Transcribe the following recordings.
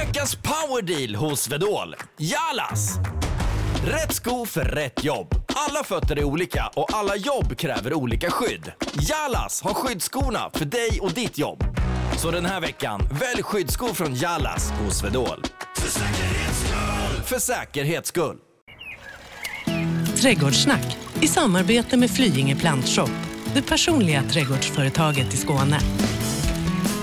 Veckans powerdeal hos Vedol. Jalas! Rätt sko för rätt jobb. Alla fötter är olika och alla jobb kräver olika skydd. Jalas har skyddsskorna för dig och ditt jobb. Så den här veckan, välj skyddsskor från Jalas hos Vedol. För säkerhets skull! För säkerhets skull. Trädgårdssnack i samarbete med Flyinge Plantshop, det personliga trädgårdsföretaget i Skåne.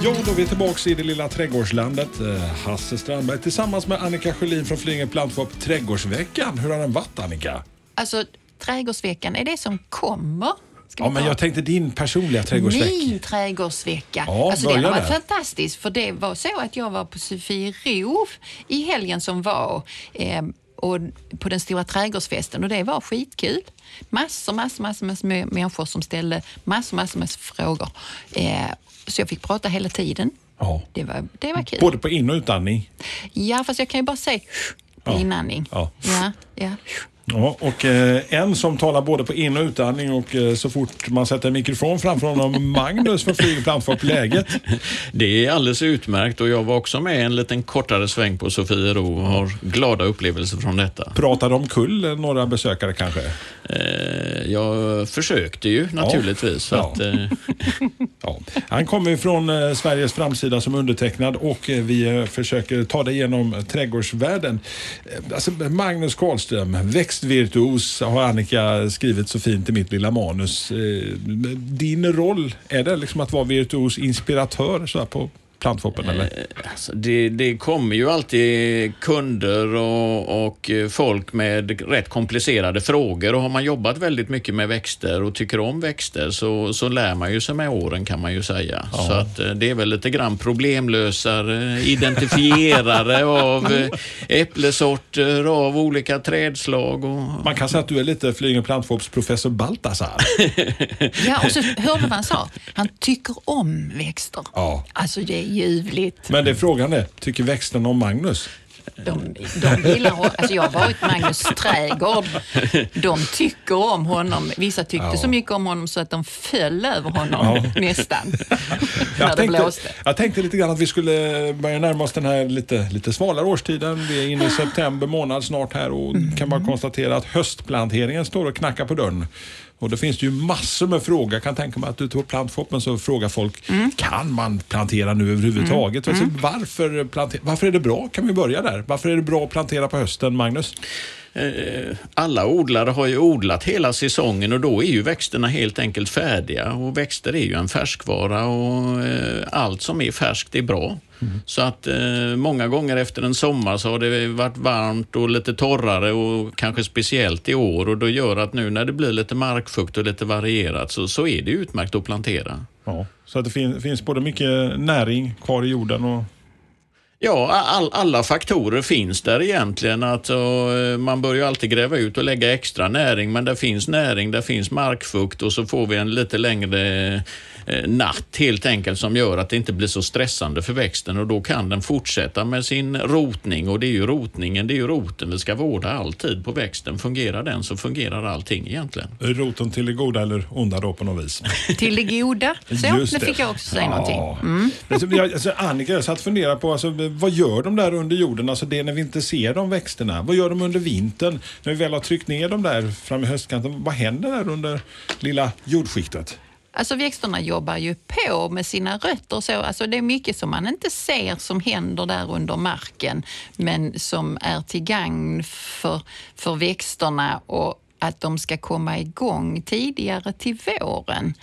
Ja, då är vi tillbaka i det lilla trädgårdslandet. Eh, Hasse Strandberg tillsammans med Annika Sjölin från Flyinge Plantshop. Trädgårdsveckan, hur har den varit Annika? Alltså, trädgårdsveckan är det som kommer. Ja, men jag tänkte din personliga trädgårdsvecka. Min trädgårdsvecka. Ja, alltså, den börja har varit där. fantastisk. För det var så att jag var på Sofiero i helgen som var. Eh, och på den stora trädgårdsfesten och det var skitkul. Massor, massor, massor, massor med människor som ställde massor, massor med frågor. Eh, så jag fick prata hela tiden. Ja. Det var, det var kul. Både på in och utandning. Ja, fast jag kan ju bara säga på Ja. inandning. Ja. Ja, ja. Ja, och eh, en som talar både på in och utandning och eh, så fort man sätter en mikrofon framför honom, Magnus från Flyinge Plantshop, läget? Det är alldeles utmärkt och jag var också med en liten kortare sväng på Sofiero och har glada upplevelser från detta. Pratade omkull eh, några besökare kanske? Eh, Jag försökte ju naturligtvis. Ja. att, Ja. Han kommer ju från Sveriges framsida som undertecknad och vi försöker ta dig igenom trädgårdsvärlden. Alltså, Magnus Karlström, Virtuos har Annika skrivit så fint i mitt lilla manus. Eh, din roll, är det liksom att vara virtuos inspiratör så här på plantfoppen eller? Alltså, det, det kommer ju alltid kunder och, och eh, folk med rätt komplicerade frågor och har man jobbat väldigt mycket med växter och tycker om växter så, så lär man ju sig med åren kan man ju säga. Så att eh, det är väl lite grann problemlösare, identifierare av eh, äpplesorter, av olika trädslag. Och, Man kan säga att du är lite Flyinge Plantfops professor Baltasar. ja, och så hörde du vad han sa? Han tycker om växter. Ja. Alltså det är ljuvligt. Men det är frågan är, tycker växterna om Magnus? De, de gillar honom. Alltså jag har varit Magnus trädgård. De tycker om honom. Vissa tyckte Ja. så mycket om honom så att de föll över honom nästan. när Jag det tänkte, jag tänkte lite grann att vi skulle börja närma oss den här lite, lite svalare årstiden. Vi är inne i september månad snart här och kan bara konstatera att höstplanteringen står och knackar på dörren. Och det finns ju massor med frågor. Jag kan tänka mig att ute på plantfoppen så frågar folk, kan man plantera nu överhuvudtaget? Alltså, varför, plante- varför är det bra? Kan vi börja där? Varför är det bra att plantera på hösten, Magnus? Eh, alla odlare har ju odlat hela säsongen och då är ju växterna helt enkelt färdiga. Och växter är ju en färskvara och eh, allt som är färskt är bra. Så att eh, många gånger efter en sommar så har det varit varmt och lite torrare och kanske speciellt i år och då gör att nu när det blir lite markfukt och lite varierat så, så är det utmärkt att plantera. Ja. Så att det fin- finns både mycket näring kvar i jorden och Ja, all, alla faktorer finns där egentligen. Att, man bör ju alltid gräva ut och lägga extra näring, men det finns näring, det finns markfukt och så får vi en lite längre natt helt enkelt som gör att det inte blir så stressande för växten och då kan den fortsätta med sin rotning och det är ju rotningen, det är ju roten vi ska vårda alltid på växten. Fungerar den så fungerar allting egentligen. roten till det goda eller onda då på något vis. Till det goda. Så, Just nu fick jag också säga Ja. någonting. Alltså, jag, alltså, Annika, jag satt och funderade på alltså, vad gör de där under jorden? Alltså det när vi inte ser de växterna. Vad gör de under vintern? När vi väl har tryckt ner dem där fram i höstkanten. Vad händer där under lilla jordskiktet? Alltså växterna jobbar ju på med sina rötter och så. Alltså det är mycket som man inte ser som händer där under marken men som är till gagn för, för växterna och att de ska komma igång tidigare till våren.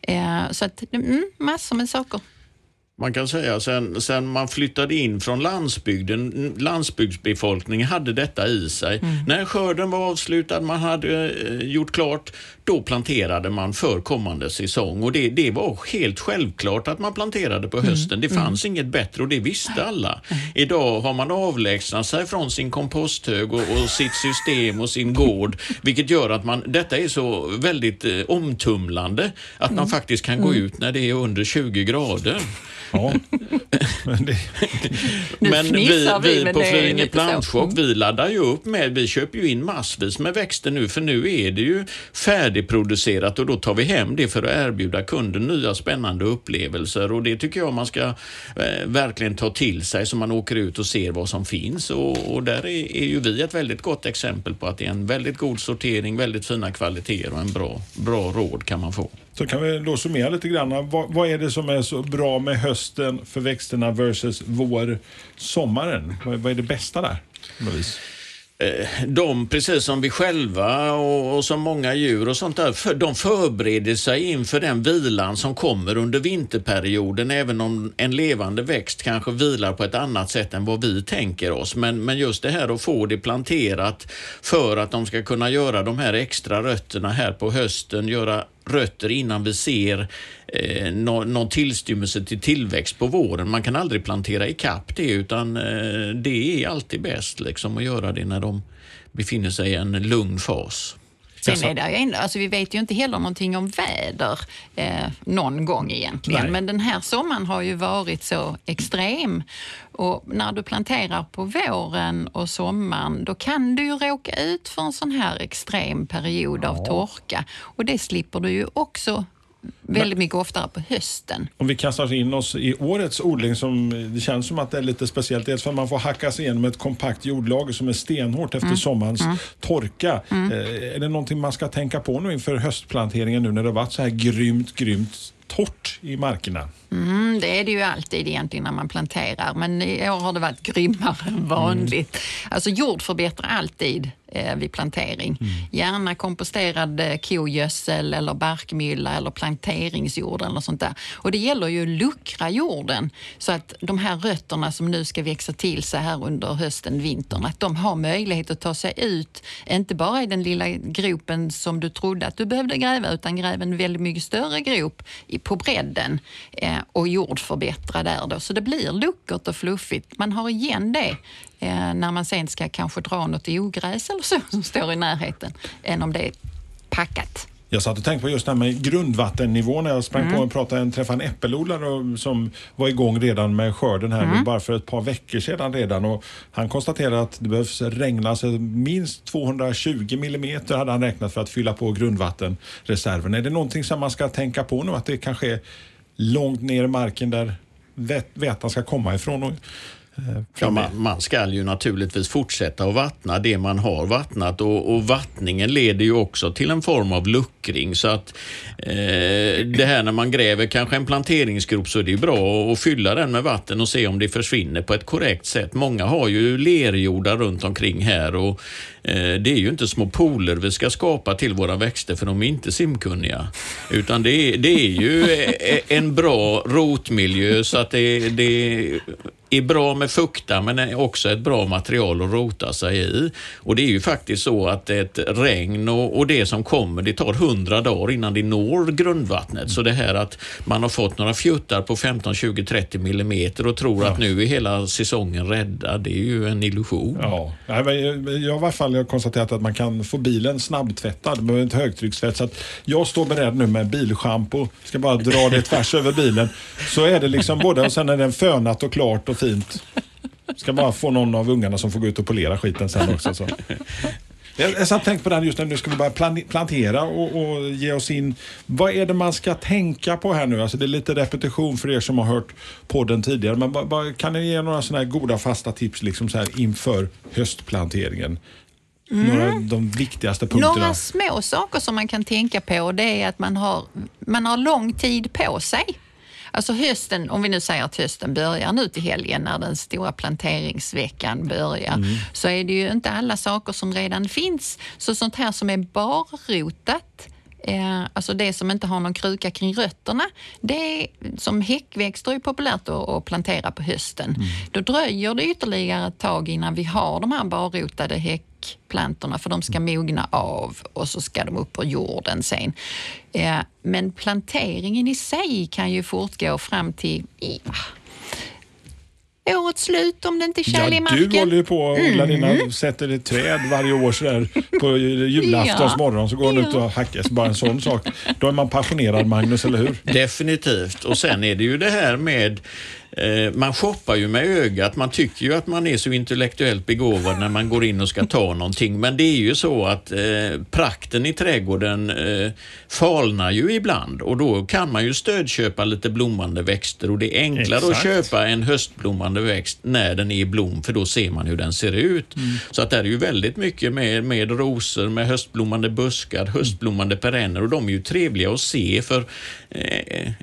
Eh, så att, mm, massor med saker. Man kan säga sen, sen man flyttade in från landsbygden, landsbygdsbefolkningen hade detta i sig. När skörden var avslutad, man hade eh, gjort klart, då planterade man för kommande säsong. Och det, det var helt självklart att man planterade på hösten. Det fanns inget bättre och det visste alla. Idag har man avlägsnat sig från sin komposthög och, och sitt system och sin gård, vilket gör att man, detta är så väldigt eh, omtumlande att man faktiskt kan gå ut när det är under 20 grader. Ja. Men det, Men vi, vi, vi på Flyinge. Plantchock, vi laddar ju upp med, vi köper ju in massvis med växter nu, för nu är det ju färdigproducerat och då tar vi hem det för att erbjuda kunden nya spännande upplevelser och det tycker jag man ska eh, verkligen ta till sig så man åker ut och ser vad som finns och, och där är, är ju vi ett väldigt gott exempel på att det är en väldigt god sortering, väldigt fina kvaliteter och en bra, bra råd kan man få så kan vi då summera lite grann. Vad, vad är det som är så bra med hösten för växterna versus vår, sommaren? Vad, vad är det bästa där? Eh, de, precis som vi själva och, och som många djur och sånt där, för, de förbereder sig inför den vilan som kommer under vinterperioden, även om en levande växt kanske vilar på ett annat sätt än vad vi tänker oss. Men, men just det här att få det planterat för att de ska kunna göra de här extra rötterna här på hösten, göra rötter innan vi ser eh, någon tillstymmelse till tillväxt på våren. Man kan aldrig plantera i kapp det utan eh, det är alltid bäst liksom, att göra det när de befinner sig i en lugn fas. Sen är det ändå, alltså vi vet ju inte heller någonting om väder eh, någon gång egentligen. Nej. Men den här sommaren har ju varit så extrem. Och när du planterar på våren och sommaren då kan du ju råka ut för en sån här extrem period av torka. Och det slipper du ju också väldigt mycket oftare på hösten. Om vi kastar in oss i årets odling som det känns som att det är lite speciellt. Dels för att man får hacka sig igenom ett kompakt jordlager som är stenhårt efter sommarens torka. Eh, är det någonting man ska tänka på nu inför höstplanteringen nu när det har varit så här grymt, grymt torrt i markerna? Mm, det är det ju alltid egentligen när man planterar, men i år har det varit grymmare än vanligt. Alltså jord förbättrar alltid eh, vid plantering. Gärna komposterad eh, kogödsel eller barkmylla eller planteringsjord eller sånt där. Och det gäller ju att luckra jorden så att de här rötterna som nu ska växa till sig här under hösten, vintern, att de har möjlighet att ta sig ut, inte bara i den lilla gropen som du trodde att du behövde gräva, utan gräva en väldigt mycket större grop på bredden eh, och jordförbättra där då. Så det blir luckert och fluffigt. Man har igen det när man sen ska kanske dra något ogräs eller så som står i närheten, än om det är packat. Jag satt och tänkte på just det här med grundvattennivån. när Jag sprang på och pratade, en, träffade en äppelodlare som var igång redan med skörden här bara för ett par veckor sedan redan. Och han konstaterade att det behövs regna alltså minst 220 millimeter hade han räknat för att fylla på grundvattenreserven. Är det någonting som man ska tänka på nu? Att det kanske är långt ner i marken där vät- vätan ska komma ifrån? Och, eh, Ja, man, man ska ju naturligtvis fortsätta att vattna det man har vattnat och, och vattningen leder ju också till en form av luckring. Så att eh, det här när man gräver kanske en planteringsgrop så är det ju bra att fylla den med vatten och se om det försvinner på ett korrekt sätt. Många har ju lerjordar runt omkring här och eh, det är ju inte små pooler vi ska skapa till våra växter för de är inte simkunniga. Utan det är, det är ju eh, en bra rotmiljö så att det, det är bra med fukta men är också ett bra material att rota sig i. Och det är ju faktiskt så att ett regn och, och det som kommer, det tar 100 dagar innan det når grundvattnet. Så det här att man har fått några fjuttar på 15, 20, 30 millimeter och tror att nu är hela säsongen räddad, det är ju en illusion. Ja, jag har i alla fall har konstaterat att man kan få bilen snabbtvättad Man behöver inte högtryckstvätt. Så att jag står beredd nu med bilschampo, ska bara dra det tvärs över bilen. Så är det liksom både, och sen är den fönat och klart och fint. Ska bara få någon av ungarna som får gå ut och polera skiten sen också. Så. Jag jag satt och tänkte på den just nu, nu ska vi börja plan- plantera och, och ge oss in. Vad är det man ska tänka på här nu? Alltså det är lite repetition för er som har hört podden tidigare. Men kan ni ge några sådana här goda fasta tips liksom så här inför höstplanteringen? Några av de viktigaste punkterna. Några små saker som man kan tänka på det är att man har, man har lång tid på sig. Alltså hösten, om vi nu säger att hösten börjar nu till helgen när den stora planteringsveckan börjar, så är det ju inte alla saker som redan finns. Så sånt här som är barrotat, eh, alltså det som inte har någon kruka kring rötterna, det är, som häckväxter är populärt att, att plantera på hösten. Då dröjer det ytterligare ett tag innan vi har de här barrotade häckplantorna för de ska mogna av och så ska de upp på jorden sen. Eh, Men planteringen i sig kan ju fortgå fram till i, år snart slut om det inte är kärl i Ja, marken. du håller ju på och odlar dina, sätter ett träd varje år sådär på julaftons Ja. morgon så går han ut och Ja. hackar. Så bara en sån sak. Då är man passionerad Magnus, eller hur? Definitivt. Och sen är det ju det här med man shoppar ju med ögat. Man tycker ju att man är så intellektuellt begåvad när man går in och ska ta någonting. Men det är ju så att eh, prakten i trädgården eh, falnar ju ibland och då kan man ju stödköpa lite blommande växter och det är enklare att Exakt. köpa en höstblommande växt när den är i blom för då ser man hur den ser ut. Så att det är ju väldigt mycket med, med rosor, med höstblommande buskar, höstblommande perenner och de är ju trevliga att se för eh,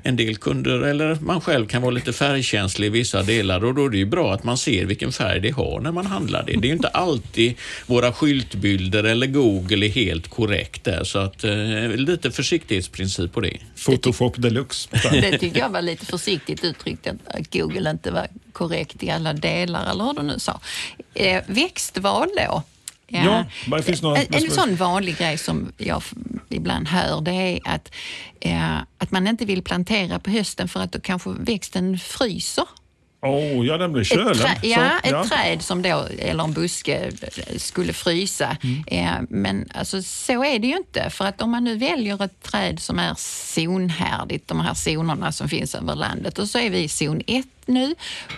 en del kunder eller man själv kan vara lite färgkänslig i vissa delar och då är det ju bra att man ser vilken färg det har när man handlar det. Det är ju inte alltid våra skyltbilder eller Google är helt korrekt där så att eh, lite försiktighetsprincip på det. Photoshop deluxe. Det tycker jag var lite försiktigt uttryckt, att Google inte var korrekt i alla delar, eller hur du nu sa. Eh, växtval då. Ja, men det finns några- en, en sån vanlig grej som jag ibland hör det är att, eh, att man inte vill plantera på hösten för att då kanske växten fryser. Åh, ja den blir Ett, kölen. trä, Så, ja, ett träd som då, eller en buske skulle frysa. Mm. Eh, men alltså, så är det ju inte. För att om man nu väljer ett träd som är zonhärdigt, de här zonerna som finns över landet, och så är vi i zon 1 nu,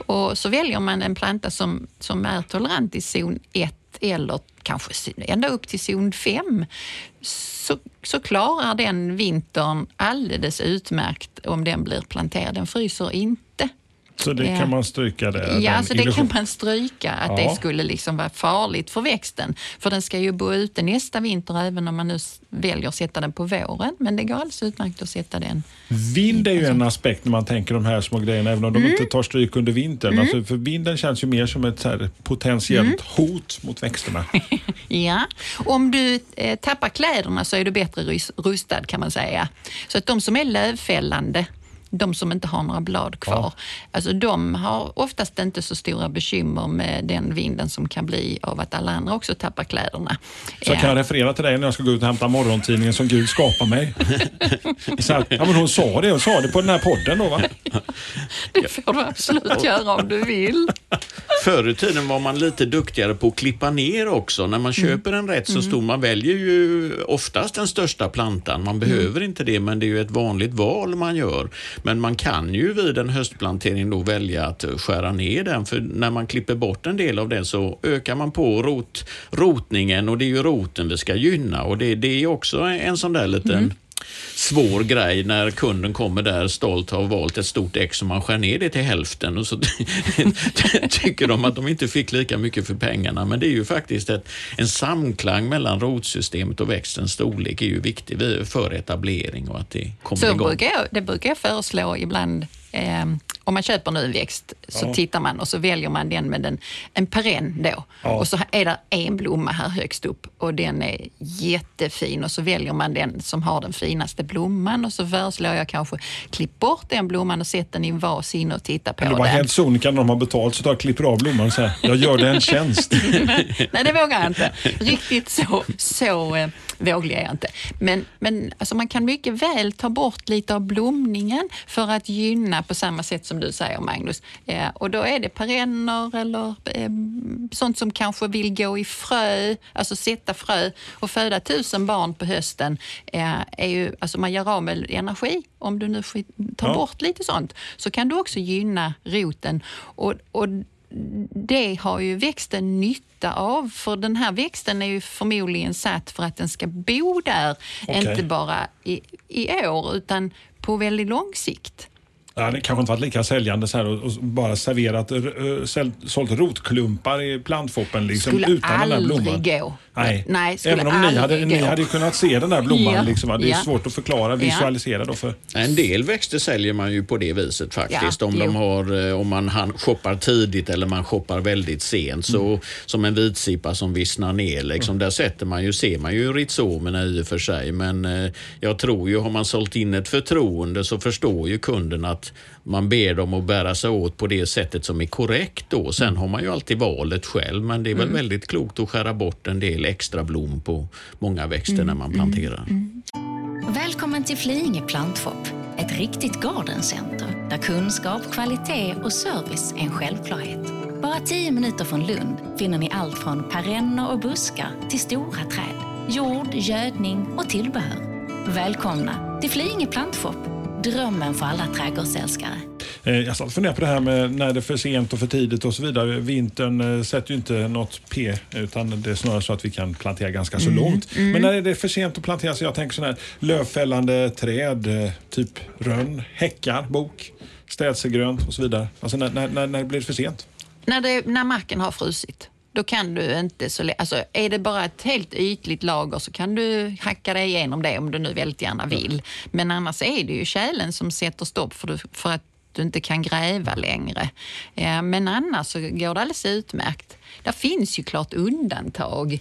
och så väljer man en planta som, som är tolerant i zon 1 eller kanske ända upp till zon 5, så, så klarar den vintern alldeles utmärkt om den blir planterad. Den fryser inte så det kan man stryka där. Ja, så det illusion. kan man stryka, att Ja. det skulle liksom vara farligt för växten. För den ska ju bo ute nästa vinter även om man nu väljer att sätta den på våren. Men det går alldeles utmärkt att sätta den. Vind är ju en aspekt när man tänker de här små grejerna, även om de Mm. inte tar stryk under vintern. Alltså, för vinden känns ju mer som ett potentiellt Mm. hot mot växterna. Ja, om du eh, tappar kläderna så är du bättre rus- rustad kan man säga. Så att de som är lövfällande, de som inte har några blad kvar, alltså de har oftast inte så stora bekymmer med den vinden som kan bli av att alla andra också tappar kläderna. Så jag kan jag referera till dig när jag ska gå ut och hämta morgontidningen som Gud skapar mig. Så här, ja, men hon sa det, hon sa det på den här podden då va? Det får du absolut göra om du vill. Förr i tiden var man lite duktigare på att klippa ner också. När man köper en rätt så stor, man väljer ju oftast den största plantan. Man behöver inte det, men det är ju ett vanligt val man gör. Men man kan ju vid en höstplantering då välja att skära ner den, för när man klipper bort en del av den så ökar man på rot, rotningen och det är ju roten vi ska gynna. Och det, det är också en sån där liten mm svår grej när kunden kommer där stolt har valt ett stort ex och man skär ner det till hälften och så tycker de att de inte fick lika mycket för pengarna. Men det är ju faktiskt ett, en samklang mellan rotsystemet och växtens storlek är ju viktig för etablering och att det kommer Så igång. brukar jag, det brukar jag föreslå ibland. Eh, om man köper nu en växt så Ja. tittar man och så väljer man den med en, en perenn då. Ja. Och så är det en blomma här högst upp och den är jättefin och så väljer man den som har den finaste blomman och så föreslår jag kanske klipp bort den blomman och sätt den i en vas in och titta på Eller den. helt sonika när de har betalt så tar jag klipper av blomman och säger jag gör det en tjänst. Nej, det vågar jag inte. Riktigt så, så eh, våglig är jag inte. Men, men alltså man kan mycket väl ta bort lite av blomningen för att gynna på samma sätt som du säger Magnus. Eh, och då är det perenner eller eh, sånt som kanske vill gå i frö, alltså sätta frö och föda tusen barn på hösten. Eh, är ju, alltså man gör av med energi. Om du nu tar Ja. bort lite sånt så kan du också gynna roten. Och, och det har ju växten nytta av, för den här växten är ju förmodligen satt för att den ska bo där, Okej. inte bara i, i år utan på väldigt lång sikt. Det kanske inte varit lika säljande så här och, och bara serverat, uh, säl, sålt rotklumpar i plantfoppen liksom, Skulle utan den där aldrig blomman. gå. Nej, Nej, även om ni hade, ni hade kunnat se den där blomman. Ja, Liksom, det är ja. svårt att förklara, visualisera då för En del växter säljer man ju på det viset faktiskt. Ja, om, de har, eh, om man shoppar tidigt eller man shoppar väldigt sent. Så, Mm. Som en vitsippa som vissnar ner. Liksom, Där sätter man ju, ser man ju rhizomerna i och för sig. Men eh, jag tror ju, har man sålt in ett förtroende så förstår ju kunden att man ber dem att bära sig åt på det sättet som är korrekt då. Sen Mm. har man ju alltid valet själv. Men det är väl väldigt klokt att skära bort en del extra blom på många växter Mm. när man planterar. Välkommen till Flyinge plantshop, ett riktigt gardencenter där kunskap, kvalitet och service är en självklarhet. Bara 10 minuter från Lund finner ni allt från perenner och buskar till stora träd, jord, gödning och tillbehör. Välkomna till Flyinge plantshop, drömmen för alla trädgårdsälskare. Eh, Jag satt och funderade på det här med när det är för sent och för tidigt och så vidare. Vintern eh, sätter ju inte något P utan det är snarare så att vi kan plantera ganska så långt. Men när är det för sent att plantera så jag tänker sådana här lövfällande träd, eh, typ rönn, häckar, bok, städsegrönt och så vidare. Alltså när, när, när, när blir det för sent? När, det, när marken har frusit, då kan du inte så alltså Är det bara ett helt ytligt lager så kan du hacka dig igenom det om du nu väldigt gärna vill. Men annars är det ju tjälen som sätter stopp för, du, för att du inte kan gräva längre. Men annars så går det alldeles utmärkt. Det finns ju klart undantag.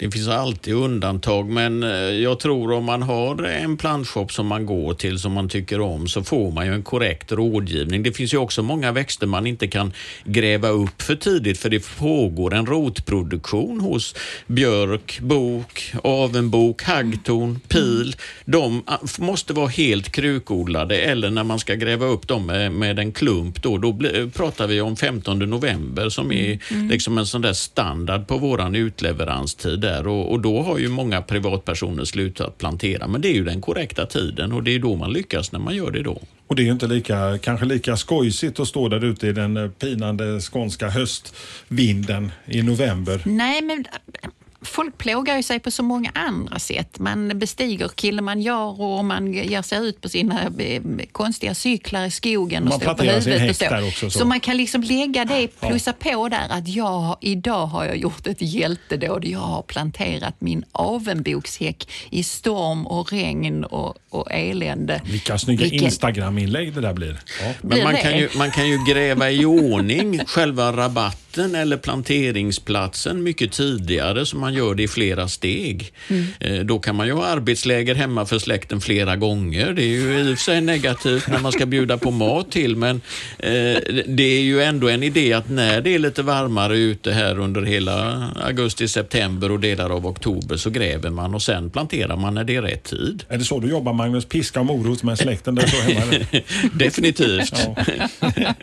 Det finns alltid undantag, men eh, jag tror om man har en plantshop som man går till som man tycker om så får man ju en korrekt rådgivning. Det finns ju också många växter man inte kan gräva upp för tidigt för det pågår en rotproduktion hos björk, bok, avenbok, haggtorn, pil. De ah, måste vara helt krukodlade eller när man ska gräva upp dem med, med en klump då, då bli, pratar vi om 15 november som är liksom en sån där standard på våran utleveranstid där och, och då har ju många privatpersoner slutat plantera men det är ju den korrekta tiden och det är då man lyckas när man gör det då. Och det är ju inte lika, kanske lika skojsigt att stå där ute i den pinande skånska höstvinden i november. Nej, men folk plågar ju sig på så många andra sätt. Man bestiger Kilimanjaro och man ger sig ut på sina eh, konstiga cyklar i skogen och Man står på huvudet och så. där också, så. Så man kan liksom lägga det, plussa på där att jag, idag har jag gjort ett hjältedåd. Jag har planterat min avenbokshäck i storm och regn och, och elände. Vilka snygga Vilken- Instagram-inlägg det där blir. Ja. Men Blir man det? kan, ju, man kan ju gräva i ordning själva rabatten eller planteringsplatsen mycket tidigare så man gör det i flera steg. Eh, Då kan man ju ha arbetsläger hemma för släkten flera gånger. Det är ju i och för sig negativt när man ska bjuda på mat till men eh, det är ju ändå en idé att när det är lite varmare ute här under hela augusti, september och delar av oktober så gräver man och sen planterar man när det är rätt tid. Är det så du jobbar Magnus? Piska och morot med släkten där så hemma? Definitivt. Ja.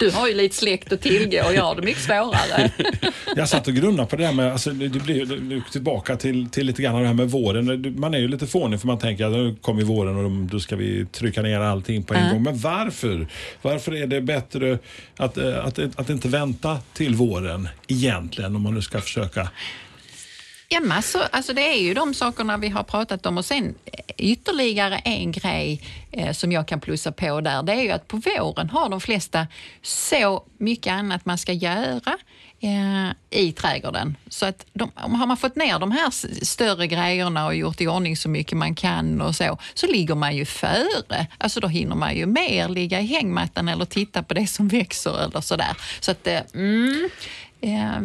Du har ju lite släkt att tillgå och jag har det mycket svårare. Jag satt och grunnade på det där med, alltså, det blir tillbaka till, till lite grann det här med våren. Man är ju lite fånig för man tänker att nu kommer våren och då- ska vi trycka ner allting på en gång. Men varför? Varför är det bättre att, eh, att, att inte vänta till våren egentligen om man nu ska försöka? Ja, massor. Alltså det är ju de sakerna vi har pratat om och sen eh, ytterligare en grej eh, som jag kan plussa på där, det är ju att på våren har de flesta så mycket annat man ska göra eh, i trädgården. Så att de, har man fått ner de här större grejerna och gjort i ordning så mycket man kan och så, så ligger man ju före. Alltså då hinner man ju mer ligga i hängmattan eller titta på det som växer eller sådär. Så att, eh, mm,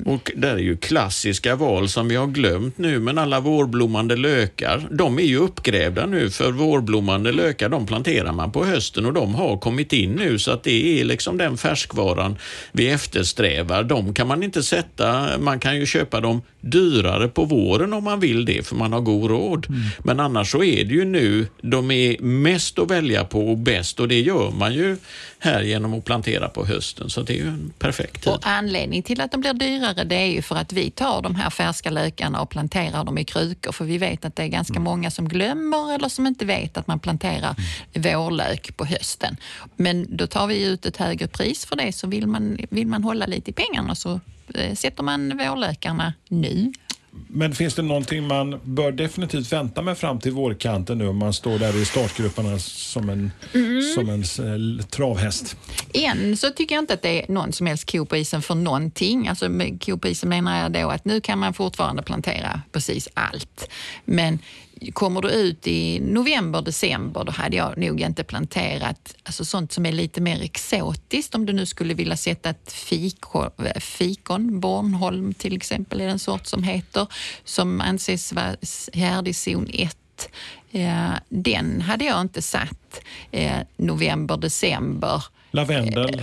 och där är ju klassiska val som vi har glömt nu, men alla vårblommande lökar, de är ju uppgrävda nu för vårblommande lökar, de planterar man på hösten och de har kommit in nu så att det är liksom den färskvaran vi eftersträvar. De kan man inte sätta, man kan ju köpa dem dyrare på våren om man vill det för man har god råd. Men annars så är det ju nu de är mest att välja på och bäst och det gör man ju här genom att plantera på hösten så det är ju en perfekt tid. Och anledningen till att de blir dyrare det är ju för att vi tar de här färska lökarna och planterar dem i krukor för vi vet att det är ganska många som glömmer eller som inte vet att man planterar vårlök på hösten. Men då tar vi ut ett högre pris för det så vill man, vill man hålla lite i pengarna så eh, sätter man vårlökarna nu. Men finns det någonting man bör definitivt vänta med fram till vårkanten nu om man står där i startgrupperna som en, som en eh, travhäst? Än så tycker jag inte att det är någon som helst ko på isen för någonting. Alltså med ko på isen menar jag då att nu kan man fortfarande plantera precis allt. Men kommer du ut i november, december, då hade jag nog inte planterat alltså sånt som är lite mer exotiskt. Om du nu skulle vilja sätta ett fiko, fikon, Bornholm till exempel är en sort som heter, som anses vara härdig zon 1 den hade jag inte satt eh, november, december Lavendel?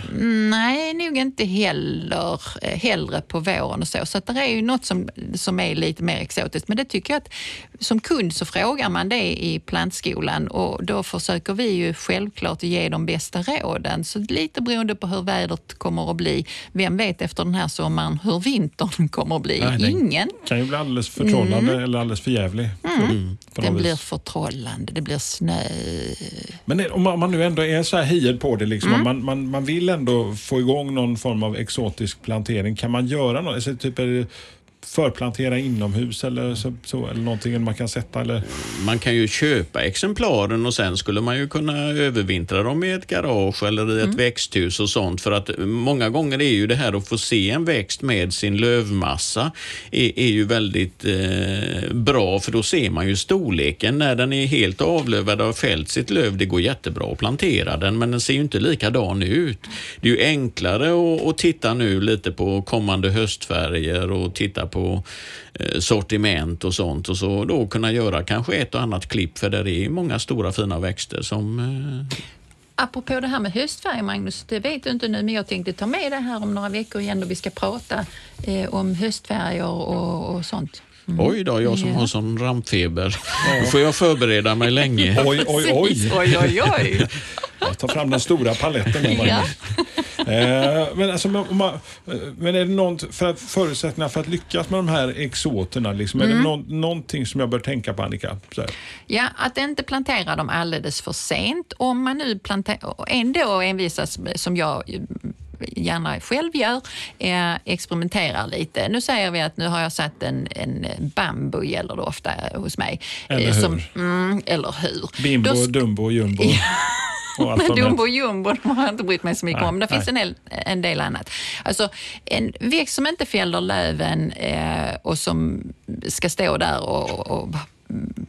Nej, nog inte heller. eh, Hellre på våren och så. Så det är ju något som, som är lite mer exotiskt. Men det tycker jag att som kund så frågar man det i plantskolan och då försöker vi ju självklart ge de bästa råden. Så lite beroende på hur vädret kommer att bli. Vem vet efter den här sommaren hur vintern kommer att bli? Nej, Ingen. kan ju bli alldeles förtrollande eller alldeles förjävlig. Mm. Den blir förtrollande, det blir snö. Men om man, nu ändå är så här hiad på det, liksom, man, man, man vill ändå få igång någon form av exotisk plantering. Kan man göra något? Alltså, typ, är det förplantera inomhus eller, så, så, eller någonting man kan sätta? Eller? Man kan ju köpa exemplaren och sen skulle man ju kunna övervintra dem i ett garage eller i ett växthus och sånt. För att många gånger är ju det här att få se en växt med sin lövmassa är, är ju väldigt eh, bra för då ser man ju storleken. När den är helt avlövad och har fällt sitt löv, det går jättebra att plantera den men den ser ju inte likadan ut. Det är ju enklare att, att titta nu lite på kommande höstfärger och titta på eh, sortiment och sånt och så då kunna göra kanske ett och annat klipp för där är många stora fina växter som eh, Apropå det här med höstfärg, Magnus, det vet du inte nu, men jag tänkte ta med det här om några veckor igen då vi ska prata eh, om höstfärger och, och sånt. Oj då, jag som Ja. har sån rampfeber. Då får jag förbereda mig länge. Oj, oj, oj. Oj, oj, oj. Jag tar fram den stora paletten. Där, Magnus. Eh, men, alltså, om man, eh, men är det någon, för att, förutsättningar för att lyckas med de här exoterna, liksom, är det någon, någonting som jag bör tänka på Annika? Så här. Ja, att inte plantera dem alldeles för sent. Om man nu planterar, och ändå envisas som jag gärna själv gör, eh, experimenterar lite. Nu säger vi att nu har jag satt en, en bambu, gäller det ofta hos mig. Eller Eh, hur? mm, eller hur. Bimbo, Då Dumbo, Jumbo de Dumbo och jumbo de har jag inte brytt mig så mycket Nej, om. Det finns en del, en del annat. Alltså, en växt som inte fäller löven eh, och som ska stå där och, och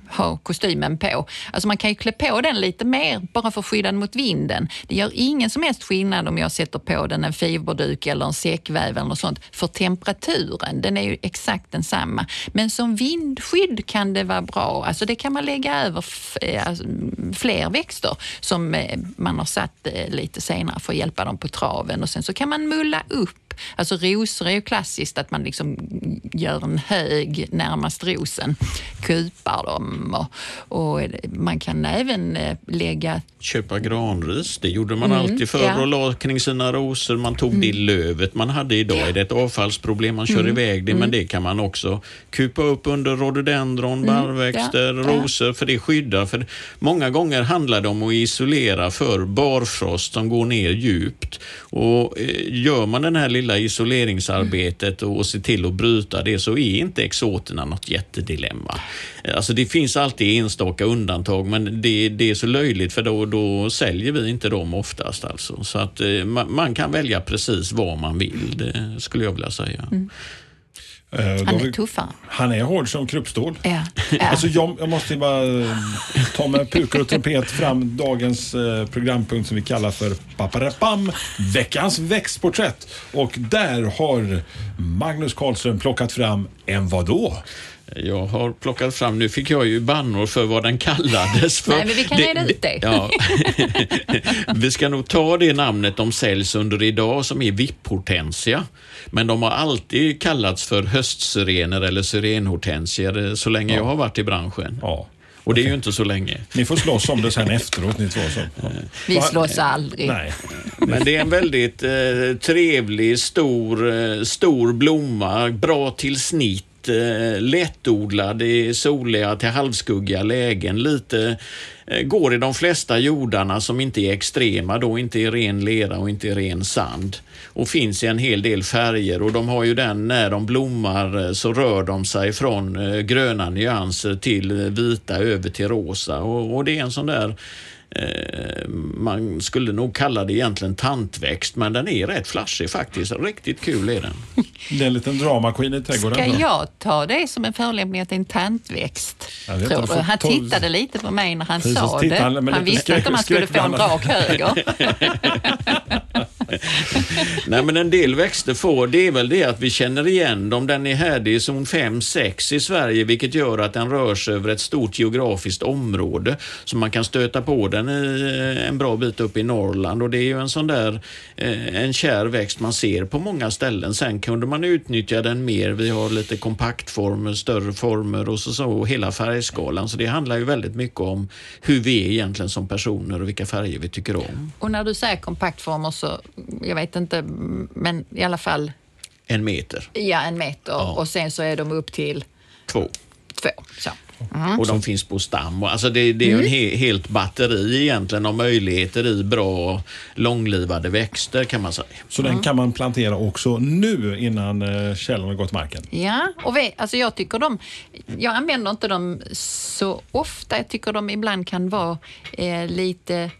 ha kostymen på. Alltså man kan ju klä på den lite mer bara för att skydda den mot vinden. Det gör ingen som helst skillnad om jag sätter på den en fiberduk eller en säckväv eller något sånt för temperaturen. Den är ju exakt densamma. Men som vindskydd kan det vara bra. Alltså det kan man lägga över eh, alltså, fler växter som eh, man har satt eh, lite senare för att hjälpa dem på traven och sen så kan man mulla upp Alltså rosor är ju klassiskt att man liksom gör en hög närmast rosen, kupar dem och, och man kan även eh, lägga Köpa granris, det gjorde man Mm, alltid förr ja. och la kring sina rosor. Man tog det lövet man hade idag. Är det ett avfallsproblem, man kör Mm. iväg det, men det kan man också kupa upp under rhododendron, barrväxter, Mm. ja, ja. rosor, för det skyddar. För många gånger handlar det om att isolera för barfrost som går ner djupt. Och eh, Gör man den här lilla isoleringsarbetet och se till att bryta det så är inte exoterna något jättedilemma. Alltså det finns alltid enstaka undantag men det, det är så löjligt för då, då säljer vi inte dem oftast. Alltså. Så att eh, man, man kan välja precis vad man vill, det skulle jag vilja säga. Mm. Han har är tuffare. Han är hård som kruppstål. Ja. Ja. Alltså jag, jag måste bara eh, ta med pukor och trumpet fram dagens eh, programpunkt som vi kallar för Paparapam, veckans växtporträtt. Och där har Magnus Karlström plockat fram en vadå? Jag har plockat fram, nu fick jag ju bannor för vad den kallades för. Nej, men vi kan reda ut det. Ja. vi ska nog ta det namnet de säljs under idag som är vipphortensia. Men de har alltid kallats för höstsyrener eller syrenhortensier eh, så länge jag har varit i branschen. Ja. Och det är ju inte så länge. Ni får slåss om det sen efteråt ni två. Så. Ja. Vi slåss aldrig. Nej. Men det är en väldigt eh, trevlig, stor, eh, stor blomma, bra till snitt, eh, lättodlad i soliga till halvskuggiga lägen. Lite eh, går i de flesta jordarna som inte är extrema, då inte i ren lera och inte i ren sand. Och finns i en hel del färger och de har ju den, när de blommar eh, så rör de sig från eh, gröna nyanser till eh, vita över till rosa. Och, och det är en sån där Eh, man skulle nog kalla det egentligen tantväxt, men den är rätt flashig faktiskt. Riktigt kul är den. Det är en liten drama queen i trädgården. Ska jag ta det som en förelämpning att det är en tantväxt? Han tittade lite på mig när han Precis, sa det. han Han visste inte om han skulle få en rak höger. Nej, men en del växter får, det är väl det att vi känner igen dem. Den är härdig i zon 5-6 i Sverige, vilket gör att den rör sig över ett stort geografiskt område. Så man kan stöta på den i eh, en bra bit upp i Norrland och det är ju en sån där, eh, en kär växt man ser på många ställen. Sen kunde man utnyttja den mer. Vi har lite kompaktformer, större former och så, så och hela färgskalan. Så det handlar ju väldigt mycket om hur vi är egentligen som personer och vilka färger vi tycker om. Och när du säger kompaktformer så, jag vet inte, men i alla fall, En meter, ja en meter och sen så är de upp till två. två. Så. Och de finns på stam. Alltså det, det är ju en he, helt batteri egentligen av möjligheter i bra långlivade växter kan man säga. Så den kan man plantera också nu innan eh, källan har gått marken. Ja, och vi, alltså jag tycker de, jag använder inte dem så ofta. Jag tycker de ibland kan vara eh, lite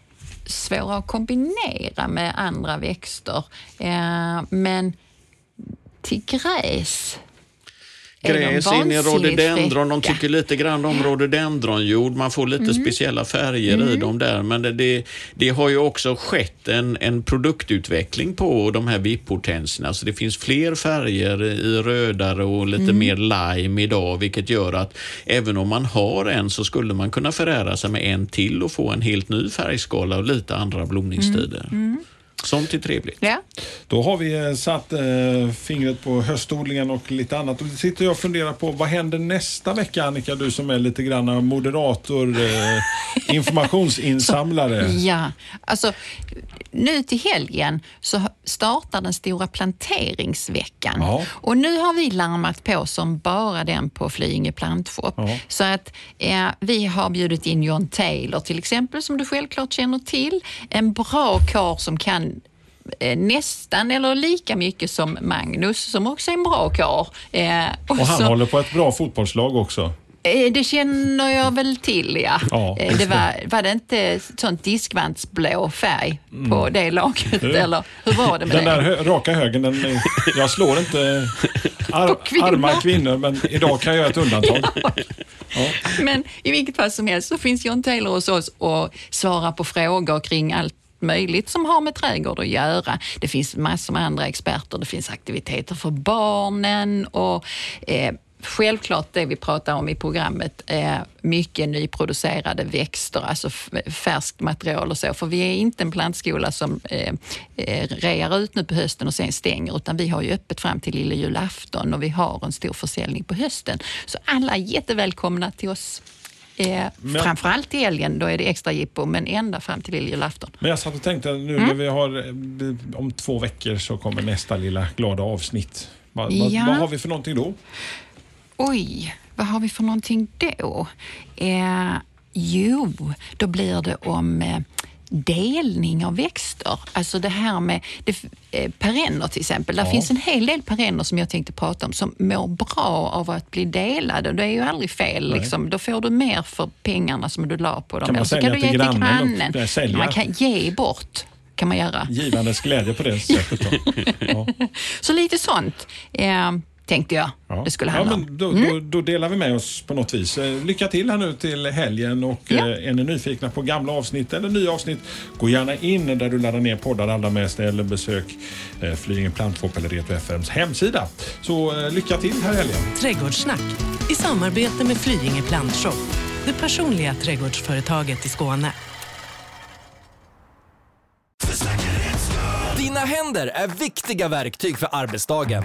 svåra att kombinera med andra växter. Eh, men till gräs Gräs in i rhododendron, de tycker lite grann om rhododendronjord. Man får lite Mm. speciella färger i dem där. Men det, det, det har ju också skett en, en produktutveckling på de här VIP-hortenserna. Så det finns fler färger i rödare och lite Mm. mer lime idag, vilket gör att även om man har en så skulle man kunna förära sig med en till och få en helt ny färgskala och lite andra blomningstider. Mm. Sånt är trevligt. Ja. Då har vi eh, satt eh, fingret på höstodlingen och lite annat. Och sitter jag och funderar på vad händer nästa vecka Annika, du som är lite grann moderator, eh, informationsinsamlare. Ja, alltså nu till helgen så startar den stora planteringsveckan. Ja. Och nu har vi larmat på som bara den på Flyinge plantshop. Ja. Så att eh, vi har bjudit in John Taylor till exempel, som du självklart känner till. En bra karl som kan eh, nästan eller lika mycket som Magnus, som också är en bra karl. Eh, Och han så- håller på ett bra fotbollslag också. Eh, Det känner jag väl till, ja. Ja, Eh, det var, var det inte sånt diskvantsblå färg på det laget? Eller hur var det med Den det? där hö raka högen, den, eh, jag slår inte ar kvinnor. arma kvinnor, men idag kan jag göra ett undantag. Ja. Men i vilket fall som helst så finns John Taylor hos oss och svarar på frågor kring allt möjligt som har med trädgård att göra. Det finns massor med andra experter. Det finns aktiviteter för barnen och eh, Självklart det vi pratar om i programmet är mycket nyproducerade växter, alltså färskt material och så. För vi är inte en plantskola som eh, eh, rear ut nu på hösten och sen stänger, utan vi har ju öppet fram till lilla julafton och vi har en stor försäljning på hösten. Så alla är jättevälkomna till oss. Eh, Men- Framförallt i helgen, då är det extra jippo, men ända fram till lilla julafton. Men jag satt och tänkte nu Mm. när vi har, eh, om två veckor så kommer nästa lilla glada avsnitt. Vad, vad, Ja. vad har vi för någonting då? Oj, vad har vi för någonting då? Eh, jo, då blir det om eh, delning av växter. Alltså det här med det, eh, perenner till exempel. Där Ja. finns en hel del perenner som jag tänkte prata om som mår bra av att bli delade. Det är ju aldrig fel. Liksom. Då får du mer för pengarna som du la på dem. Kan man sälja du till ge grannen och, eh, sälja? Man kan ge bort kan man göra. Givandes glädje på det sättet. Ja. Så lite sånt eh, tänkte jag Ja. det skulle ja, handla om. men då, då, då delar vi med oss på något vis. Eh, Lycka till här nu till helgen och Ja. eh, är ni nyfikna på gamla avsnitt eller nya avsnitt, gå gärna in där du laddar ner poddar allra mest eller besök eh, Flyinge Plantshop eller Reto FMs hemsida. Så lycka till här i helgen. Trädgårdssnack i samarbete med Flyinge Plantshop, det personliga trädgårdsföretaget i Skåne. Dina händer är viktiga verktyg för arbetsdagen.